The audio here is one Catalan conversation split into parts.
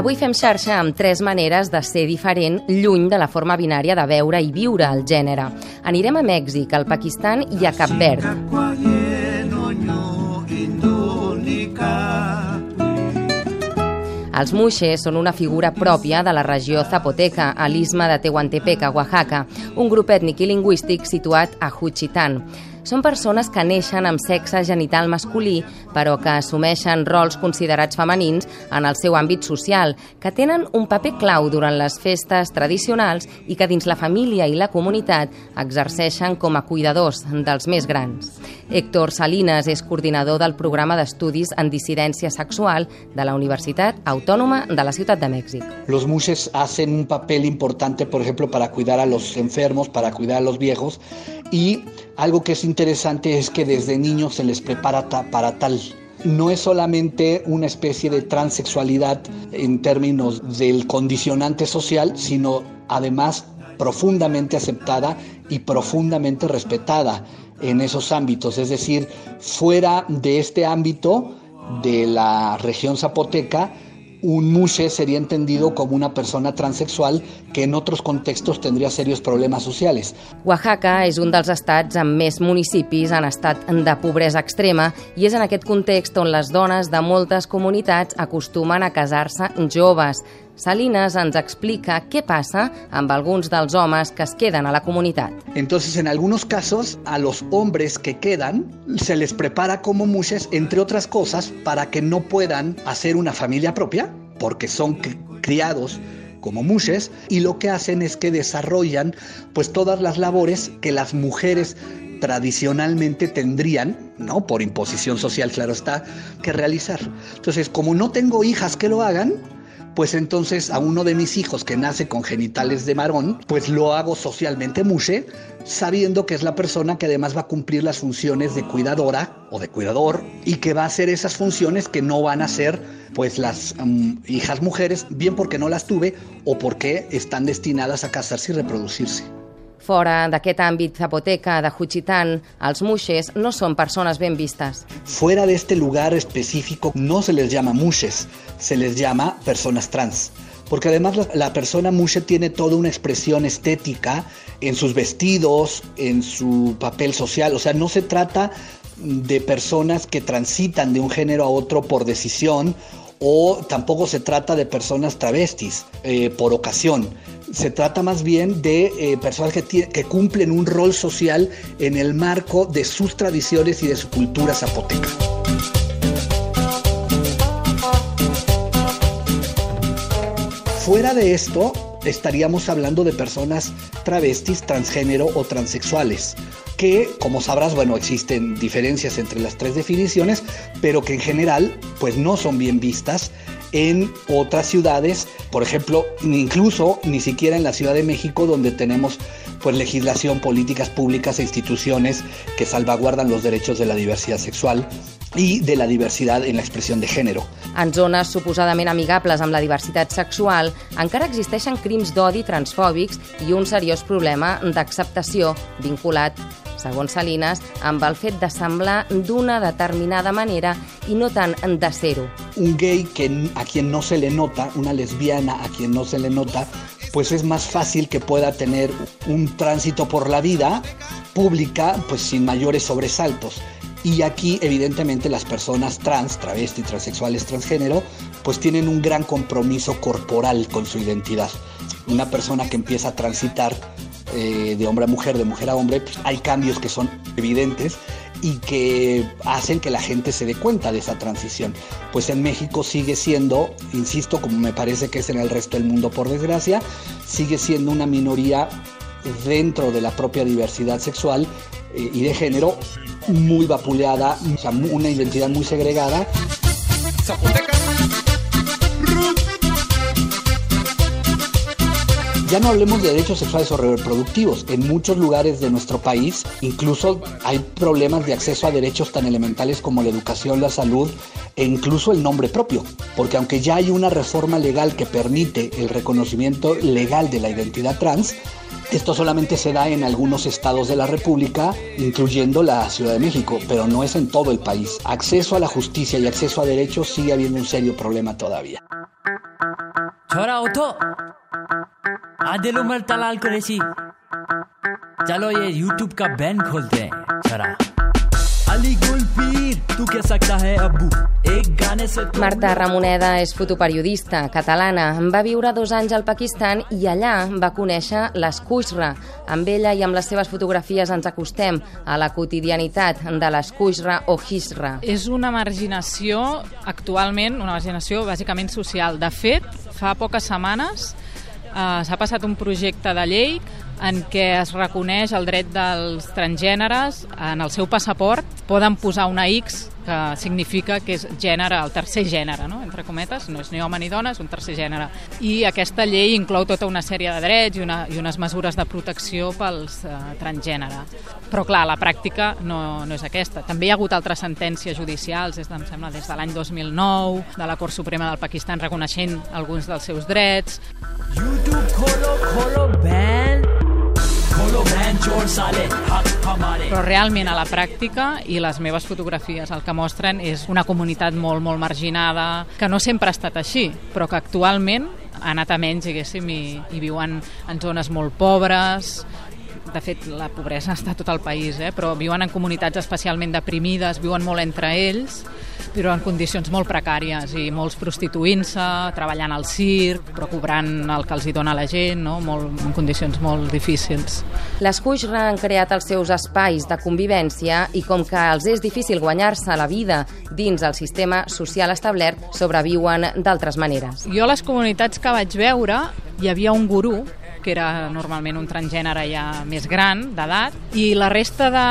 Avui fem xarxa amb tres maneres de ser diferent lluny de la forma binària de veure i viure el gènere. Anirem a Mèxic, al Pakistan i a Cap Verd. Els muixes són una figura pròpia de la regió zapoteca, a l'isma de Tehuantepec, a Oaxaca, un grup ètnic i lingüístic situat a Juchitán són persones que neixen amb sexe genital masculí, però que assumeixen rols considerats femenins en el seu àmbit social, que tenen un paper clau durant les festes tradicionals i que dins la família i la comunitat exerceixen com a cuidadors dels més grans. Héctor Salinas és coordinador del programa d'estudis en dissidència sexual de la Universitat Autònoma de la Ciutat de Mèxic. Los mushes hacen un papel importante, por ejemplo, para cuidar a los enfermos, para cuidar a los viejos y algo que es interesante es que desde niños se les prepara para tal. No es solamente una especie de transexualidad en términos del condicionante social, sino además profundamente aceptada y profundamente respetada en esos ámbitos. Es decir, fuera de este ámbito de la región zapoteca, un mushe sería entendido como una persona transexual que en otros contextos tendría serios problemas sociales. Oaxaca és un dels estats amb més municipis en estat de pobresa extrema i és en aquest context on les dones de moltes comunitats acostumen a casar-se joves. Salinas ens explica qué pasa amb alguns dels homes que es queden a la comunidad. Entonces, en algunos casos, a los hombres que quedan se les prepara como mushes, entre otras cosas, para que no puedan hacer una familia propia, porque son criados como mushes, y lo que hacen es que desarrollan pues todas las labores que las mujeres tradicionalmente tendrían, ¿no? Por imposición social, claro está, que realizar. Entonces, como no tengo hijas que lo hagan, pues entonces a uno de mis hijos que nace con genitales de marón, pues lo hago socialmente mushe, sabiendo que es la persona que además va a cumplir las funciones de cuidadora o de cuidador y que va a hacer esas funciones que no van a ser pues las um, hijas mujeres, bien porque no las tuve o porque están destinadas a casarse y reproducirse. Fora d'aquest zapoteca de Juchitán, els mushes no son personas bien vistas. Fuera de este lugar específico no se les llama mushes, se les llama personas trans. Porque además la, la persona mushe tiene toda una expresión estética en sus vestidos, en su papel social. O sea, no se trata de personas que transitan de un género a otro por decisión o tampoco se trata de personas travestis eh, por ocasión. Se trata más bien de eh, personas que, que cumplen un rol social en el marco de sus tradiciones y de su cultura zapoteca. Fuera de esto, estaríamos hablando de personas travestis, transgénero o transexuales, que, como sabrás, bueno, existen diferencias entre las tres definiciones, pero que en general, pues no son bien vistas en otras ciudades, por ejemplo, incluso ni siquiera en la Ciudad de México, donde tenemos pues legislación, políticas públicas e instituciones que salvaguardan los derechos de la diversidad sexual i de la diversitat en l'expressió de gènere. En zones suposadament amigables amb la diversitat sexual, encara existeixen crims d'odi transfòbics i un seriós problema d'acceptació vinculat segons Salinas, amb el fet de semblar d'una determinada manera i no tant de ser-ho. Un gay que a quien no se le nota, una lesbiana a quien no se le nota, pues es más fácil que pueda tener un tránsito por la vida pública pues sin mayores sobresaltos. Y aquí, evidentemente, las personas trans, travesti, transexuales, transgénero, pues tienen un gran compromiso corporal con su identidad. Una persona que empieza a transitar eh, de hombre a mujer, de mujer a hombre, pues hay cambios que son evidentes y que hacen que la gente se dé cuenta de esa transición. Pues en México sigue siendo, insisto, como me parece que es en el resto del mundo por desgracia, sigue siendo una minoría dentro de la propia diversidad sexual eh, y de género muy vapuleada, una identidad muy segregada. Ya no hablemos de derechos sexuales o reproductivos. En muchos lugares de nuestro país incluso hay problemas de acceso a derechos tan elementales como la educación, la salud e incluso el nombre propio. Porque aunque ya hay una reforma legal que permite el reconocimiento legal de la identidad trans, esto solamente se da en algunos estados de la República, incluyendo la Ciudad de México, pero no es en todo el país. Acceso a la justicia y acceso a derechos sigue habiendo un serio problema todavía. छोरा उठो। आधे उमर तलाल करेसी चलो ये यूट्यूब का बैन खोलते हैं छोरा। अली गुलपीर तू क्या सकता है अबू एक गाने से तो Marta Ramoneda és fotoperiodista catalana. Va viure dos anys al Pakistan i allà va conèixer l'Escuixra. Amb ella i amb les seves fotografies ens acostem a la quotidianitat de l'Escuixra o Hisra. És una marginació, actualment, una marginació bàsicament social. De fet, fa poques setmanes eh, s'ha passat un projecte de llei en què es reconeix el dret dels transgèneres en el seu passaport. Poden posar una X que significa que és gènere, el tercer gènere, no? entre cometes, no és ni home ni dona, és un tercer gènere. I aquesta llei inclou tota una sèrie de drets i, una, i unes mesures de protecció pels eh, transgènere. Però clar, la pràctica no, no és aquesta. També hi ha hagut altres sentències judicials, des de, em sembla des de l'any 2009, de la Cort Suprema del Pakistan reconeixent alguns dels seus drets. You do color, band. Però realment a la pràctica i les meves fotografies el que mostren és una comunitat molt, molt marginada, que no sempre ha estat així, però que actualment ha anat a menys, diguéssim, i, i viuen en zones molt pobres, de fet, la pobresa està a tot el país, eh? però viuen en comunitats especialment deprimides, viuen molt entre ells, però en condicions molt precàries i molts prostituint-se, treballant al circ, però cobrant el que els hi dona la gent, no? molt, en condicions molt difícils. Les Cuixra han creat els seus espais de convivència i com que els és difícil guanyar-se la vida dins el sistema social establert, sobreviuen d'altres maneres. Jo a les comunitats que vaig veure hi havia un gurú que era normalment un transgènere ja més gran, d'edat, i la resta de,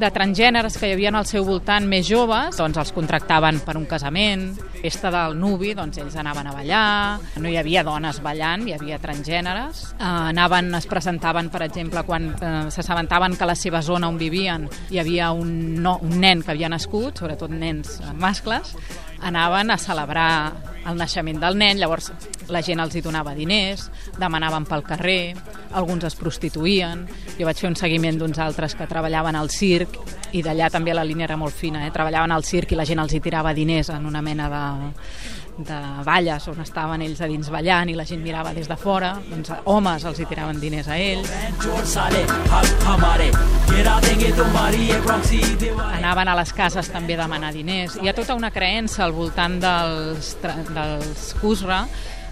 de transgèneres que hi havia al seu voltant més joves, doncs els contractaven per un casament, festa del nuvi, doncs ells anaven a ballar, no hi havia dones ballant, hi havia transgèneres, eh, anaven, es presentaven, per exemple, quan eh, s'assabentaven que a la seva zona on vivien hi havia un, no, un nen que havia nascut, sobretot nens mascles, anaven a celebrar el naixement del nen, llavors la gent els hi donava diners, demanaven pel carrer, alguns es prostituïen, jo vaig fer un seguiment d'uns altres que treballaven al circ i d'allà també la línia era molt fina, eh? treballaven al circ i la gent els hi tirava diners en una mena de, de valles on estaven ells a dins ballant i la gent mirava des de fora, doncs homes els hi tiraven diners a ells. Anaven a les cases també a demanar diners. Hi ha tota una creença al voltant dels, dels Cusra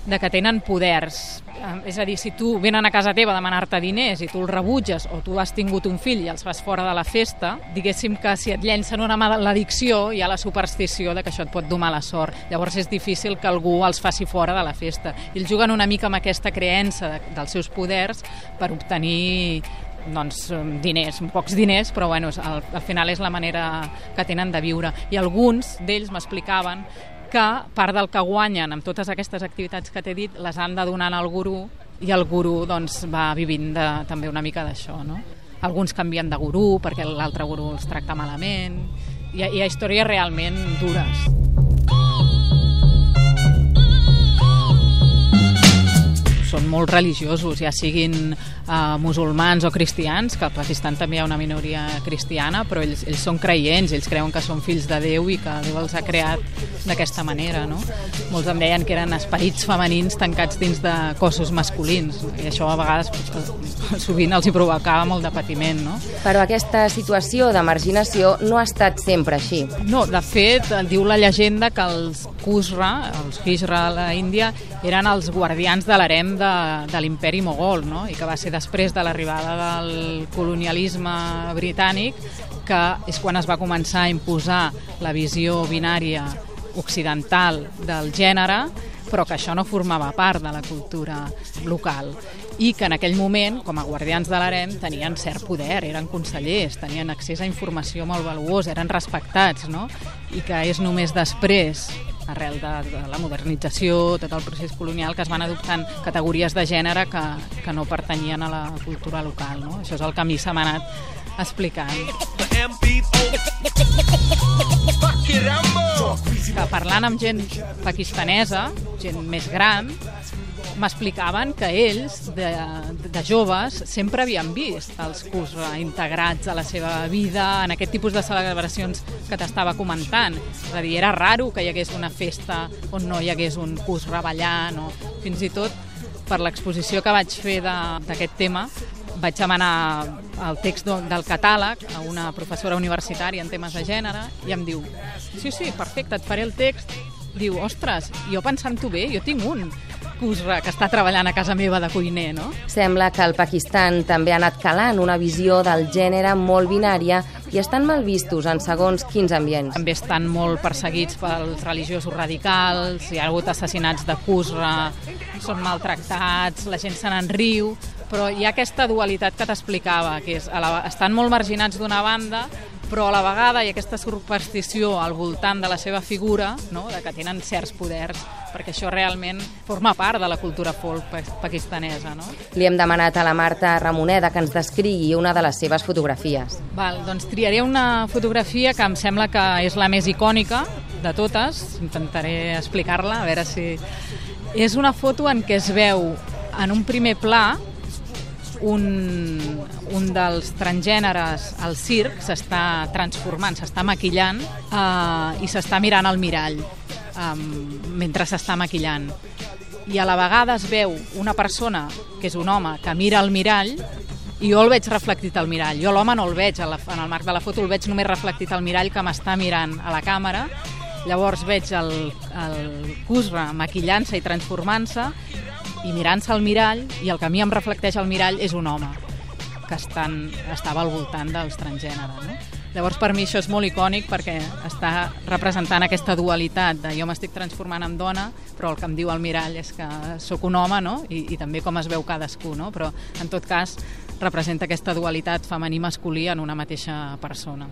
de que tenen poders. Eh, És a dir, si tu venen a casa teva a demanar-te diners i tu els rebutges o tu has tingut un fill i els fas fora de la festa, diguéssim que si et llencen una maledicció hi ha la superstició de que això et pot dur mala sort. Llavors és difícil que algú els faci fora de la festa. I ells juguen una mica amb aquesta creença de, dels seus poders per obtenir doncs, diners, pocs diners, però bueno, al, al final és la manera que tenen de viure. I alguns d'ells m'explicaven que part del que guanyen amb totes aquestes activitats que t'he dit les han de donar al gurú i el gurú doncs, va vivint de, també una mica d'això. No? Alguns canvien de gurú perquè l'altre gurú els tracta malament. Hi ha, hi ha històries realment dures. Són molt religiosos, ja siguin uh, musulmans o cristians, que al Pakistan també hi ha una minoria cristiana, però ells, ells són creients, ells creuen que són fills de Déu i que Déu els ha creat d'aquesta manera. No? Molts em deien que eren esperits femenins tancats dins de cossos masculins, i això a vegades eh, sovint els hi provocava molt de patiment. No? Però aquesta situació de marginació no ha estat sempre així. No, de fet, diu la llegenda que els Kusra, els Hijra a la Índia, eren els guardians de l'harem de, de l'imperi mogol, no? i que va ser després de l'arribada del colonialisme britànic que és quan es va començar a imposar la visió binària occidental del gènere, però que això no formava part de la cultura local i que en aquell moment, com a guardians de l'harem, tenien cert poder, eren consellers, tenien accés a informació molt valuosa, eren respectats, no? I que és només després arrel de, de la modernització, tot el procés colonial, que es van adoptant categories de gènere que, que no pertanyien a la cultura local. No? Això és el que a mi se m'ha anat explicant. Que parlant amb gent pakistanesa, gent més gran, m'explicaven que ells, de, de joves, sempre havien vist els Kusra integrats a la seva vida en aquest tipus de celebracions que t'estava comentant. És a dir, era raro que hi hagués una festa on no hi hagués un Kusra ballant o fins i tot per l'exposició que vaig fer d'aquest tema vaig demanar el text del catàleg a una professora universitària en temes de gènere i em diu, sí, sí, perfecte, et faré el text. Diu, ostres, jo pensant-ho bé, jo tinc un Kusra, que està treballant a casa meva de cuiner, no? Sembla que el Pakistan també ha anat calant una visió del gènere molt binària i estan mal vistos en segons quins ambients. També estan molt perseguits pels religiosos radicals, hi ha hagut assassinats de Kusra, són maltractats, la gent se n'en riu, però hi ha aquesta dualitat que t'explicava, que és, la, estan molt marginats d'una banda, però a la vegada hi ha aquesta superstició al voltant de la seva figura, no? de que tenen certs poders, perquè això realment forma part de la cultura folk pakistanesa. No? Li hem demanat a la Marta Ramoneda que ens descrigui una de les seves fotografies. Val, doncs triaré una fotografia que em sembla que és la més icònica de totes, intentaré explicar-la, a veure si... És una foto en què es veu en un primer pla un, un dels transgèneres al circ s'està transformant, s'està maquillant eh, i s'està mirant al mirall eh, mentre s'està maquillant. I a la vegada es veu una persona, que és un home, que mira al mirall i jo el veig reflectit al mirall. Jo l'home no el veig, en el marc de la foto el veig només reflectit al mirall que m'està mirant a la càmera. Llavors veig el, el Kusra maquillant-se i transformant-se i mirant-se al mirall, i el que a mi em reflecteix al mirall és un home que estan, estava al voltant dels transgènere. No? Llavors, per mi això és molt icònic perquè està representant aquesta dualitat de jo m'estic transformant en dona, però el que em diu al mirall és que sóc un home, no? I, i també com es veu cadascú, no? Però, en tot cas, representa aquesta dualitat femení-masculí en una mateixa persona.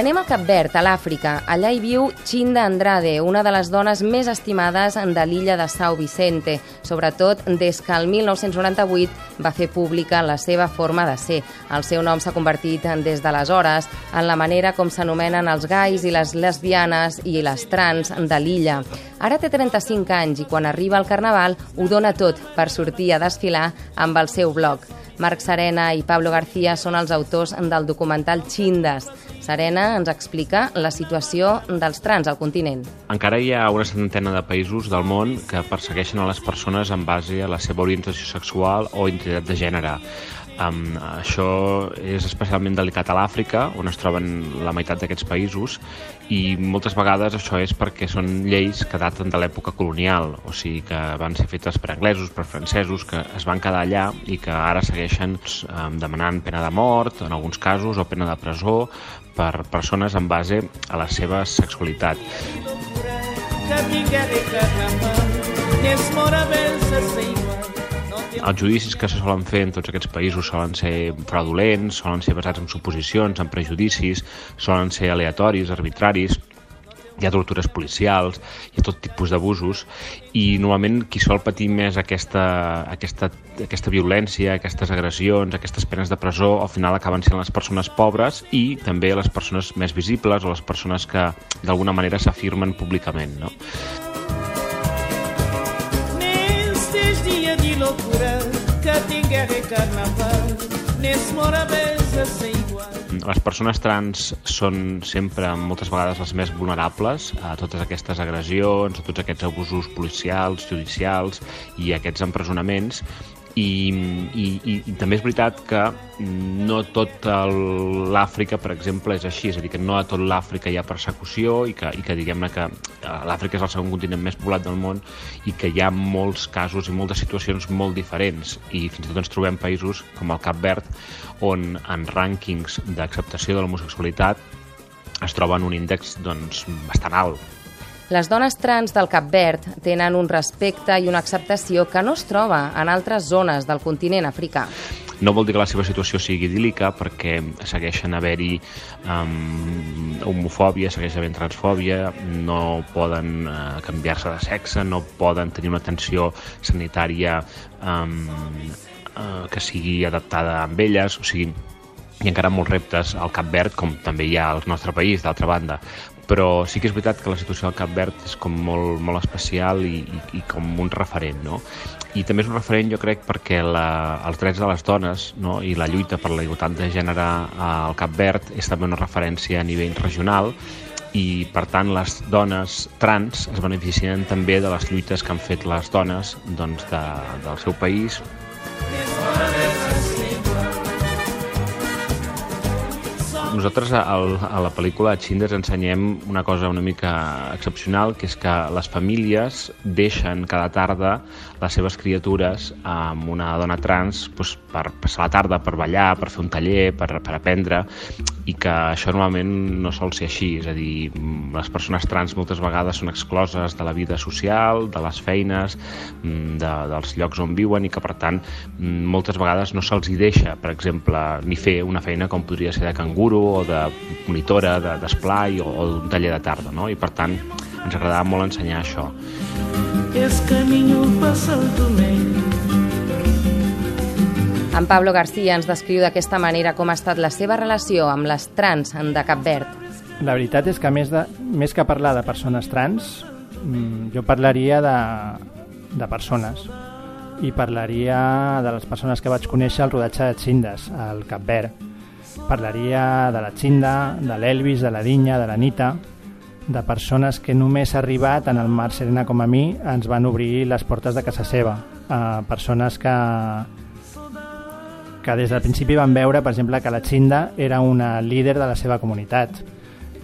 Anem a Cap Verd, a l'Àfrica. Allà hi viu Chinda Andrade, una de les dones més estimades de l'illa de São Vicente, sobretot des que el 1998 va fer pública la seva forma de ser. El seu nom s'ha convertit des d'aleshores en la manera com s'anomenen els gais i les lesbianes i les trans de l'illa. Ara té 35 anys i quan arriba al Carnaval ho dona tot per sortir a desfilar amb el seu blog. Marc Serena i Pablo García són els autors del documental Chindas. Serena ens explica la situació dels trans al continent. Encara hi ha una centena de països del món que persegueixen a les persones en base a la seva orientació sexual o identitat de gènere. Um, això és especialment delicat a l'Àfrica, on es troben la meitat d'aquests països, i moltes vegades això és perquè són lleis que daten de l'època colonial, o sigui que van ser fetes per anglesos, per francesos, que es van quedar allà i que ara segueixen um, demanant pena de mort, en alguns casos, o pena de presó, per persones en base a la seva sexualitat. Els judicis que se solen fer en tots aquests països solen ser fraudulents, solen ser basats en suposicions, en prejudicis, solen ser aleatoris, arbitraris, hi ha tortures policials, hi ha tot tipus d'abusos i normalment qui sol patir més aquesta, aquesta, aquesta violència, aquestes agressions, aquestes penes de presó, al final acaben sent les persones pobres i també les persones més visibles o les persones que d'alguna manera s'afirmen públicament. No? loucura que tinc guerra i carnaval n'és morabesa ser igual. Les persones trans són sempre, moltes vegades, les més vulnerables a totes aquestes agressions, a tots aquests abusos policials, judicials i aquests empresonaments i, i, i, i també és veritat que no tot l'Àfrica, per exemple, és així, és a dir, que no a tot l'Àfrica hi ha persecució i que, i que diguem-ne que eh, l'Àfrica és el segon continent més poblat del món i que hi ha molts casos i moltes situacions molt diferents. I fins i tot ens trobem països com el Cap Verd on en rànquings d'acceptació de l'homosexualitat es troba en un índex doncs, bastant alt, les dones trans del Cap Verd tenen un respecte i una acceptació que no es troba en altres zones del continent africà. No vol dir que la seva situació sigui idíl·lica perquè segueixen haver-hi um, homofòbia, segueix havent transfòbia, no poden uh, canviar-se de sexe, no poden tenir una atenció sanitària um, uh, que sigui adaptada amb elles, o sigui, hi ha encara molts reptes al Cap Verd, com també hi ha al nostre país, d'altra banda, però sí que és veritat que la situació del Cap Verd és com molt, molt especial i, i, i com un referent, no? I també és un referent, jo crec, perquè la, els drets de les dones no? i la lluita per la igualtat de gènere al Cap Verd és també una referència a nivell regional i, per tant, les dones trans es beneficien també de les lluites que han fet les dones doncs, de, del seu país. Nosaltres a, a la pel·lícula Xinders ensenyem una cosa una mica excepcional, que és que les famílies deixen cada tarda les seves criatures amb una dona trans doncs, per passar la tarda, per ballar, per fer un taller, per, per aprendre, i que això normalment no sol ser així, és a dir, les persones trans moltes vegades són excloses de la vida social, de les feines, mm, de, dels llocs on viuen i que per tant mm, moltes vegades no se'ls hi deixa, per exemple, ni fer una feina com podria ser de canguro o de monitora, d'esplai de, o, o d'un taller de tarda, no? i per tant ens agradava molt ensenyar això. Es camino pasa en Pablo García ens descriu d'aquesta manera com ha estat la seva relació amb les trans de Cap Verd. La veritat és que més, de, més que parlar de persones trans, mm, jo parlaria de, de persones i parlaria de les persones que vaig conèixer al rodatge de Xindes, al Cap Verd. Parlaria de la Xinda, de l'Elvis, de la Dinya, de la Nita, de persones que només ha arribat en el Mar Serena com a mi ens van obrir les portes de casa seva. Uh, persones que, que des del principi van veure, per exemple, que la Xinda era una líder de la seva comunitat,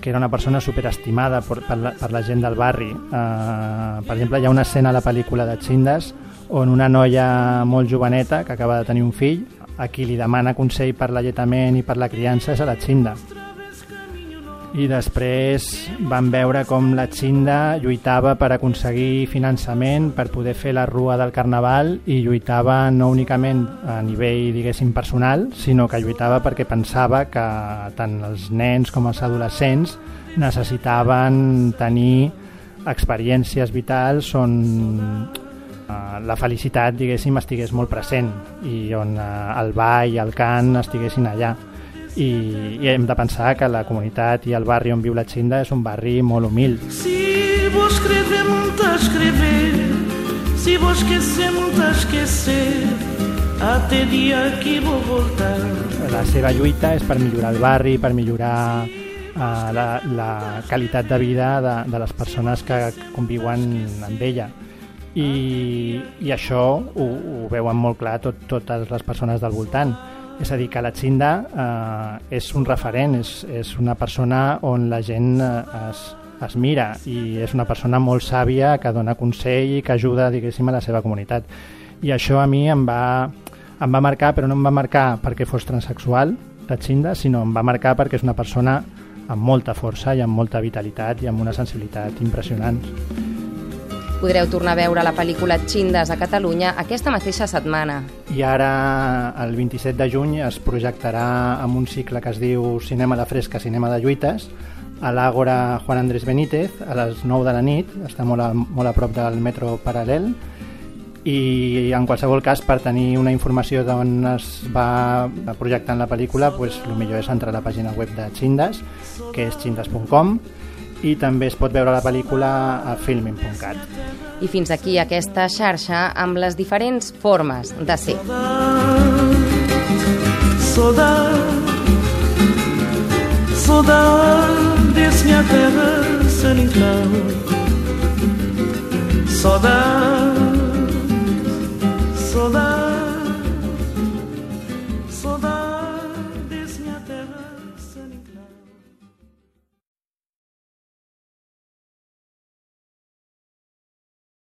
que era una persona superestimada per, per, la, per la gent del barri. Uh, per exemple, hi ha una escena a la pel·lícula de Xindes on una noia molt joveneta que acaba de tenir un fill, a qui li demana consell per l'alletament i per la criança és a la Xinda i després van veure com la Xinda lluitava per aconseguir finançament per poder fer la rua del Carnaval i lluitava no únicament a nivell, diguéssim, personal, sinó que lluitava perquè pensava que tant els nens com els adolescents necessitaven tenir experiències vitals on eh, la felicitat, diguéssim, estigués molt present i on eh, el ball i el cant estiguessin allà i, i hem de pensar que la comunitat i el barri on viu la Xinda és un barri molt humil. Si vos escrever, molt escrever, si vos esquecer, molt esquecer, até dia que vou voltar. La seva lluita és per millorar el barri, per millorar uh, la, la qualitat de vida de, de les persones que conviuen amb ella. I, i això ho, ho veuen molt clar tot, totes les persones del voltant és a dir, que la Xinda eh, és un referent, és, és una persona on la gent eh, es, es mira i és una persona molt sàvia que dona consell i que ajuda, diguéssim, a la seva comunitat. I això a mi em va, em va marcar, però no em va marcar perquè fos transexual, la Xinda, sinó em va marcar perquè és una persona amb molta força i amb molta vitalitat i amb una sensibilitat impressionant. Podreu tornar a veure la pel·lícula Xindes a Catalunya aquesta mateixa setmana. I ara, el 27 de juny, es projectarà amb un cicle que es diu Cinema de Fresca, Cinema de Lluites, a l'Àgora Juan Andrés Benítez, a les 9 de la nit, està molt a, molt a prop del metro paral·lel, i en qualsevol cas per tenir una informació d'on es va projectant la pel·lícula pues, el millor és entrar a la pàgina web de Xindes que és xindes.com i també es pot veure la pel·lícula a filmin.cat. I fins aquí aquesta xarxa amb les diferents formes de ser. Saudade, saudade, minha terra, Saudade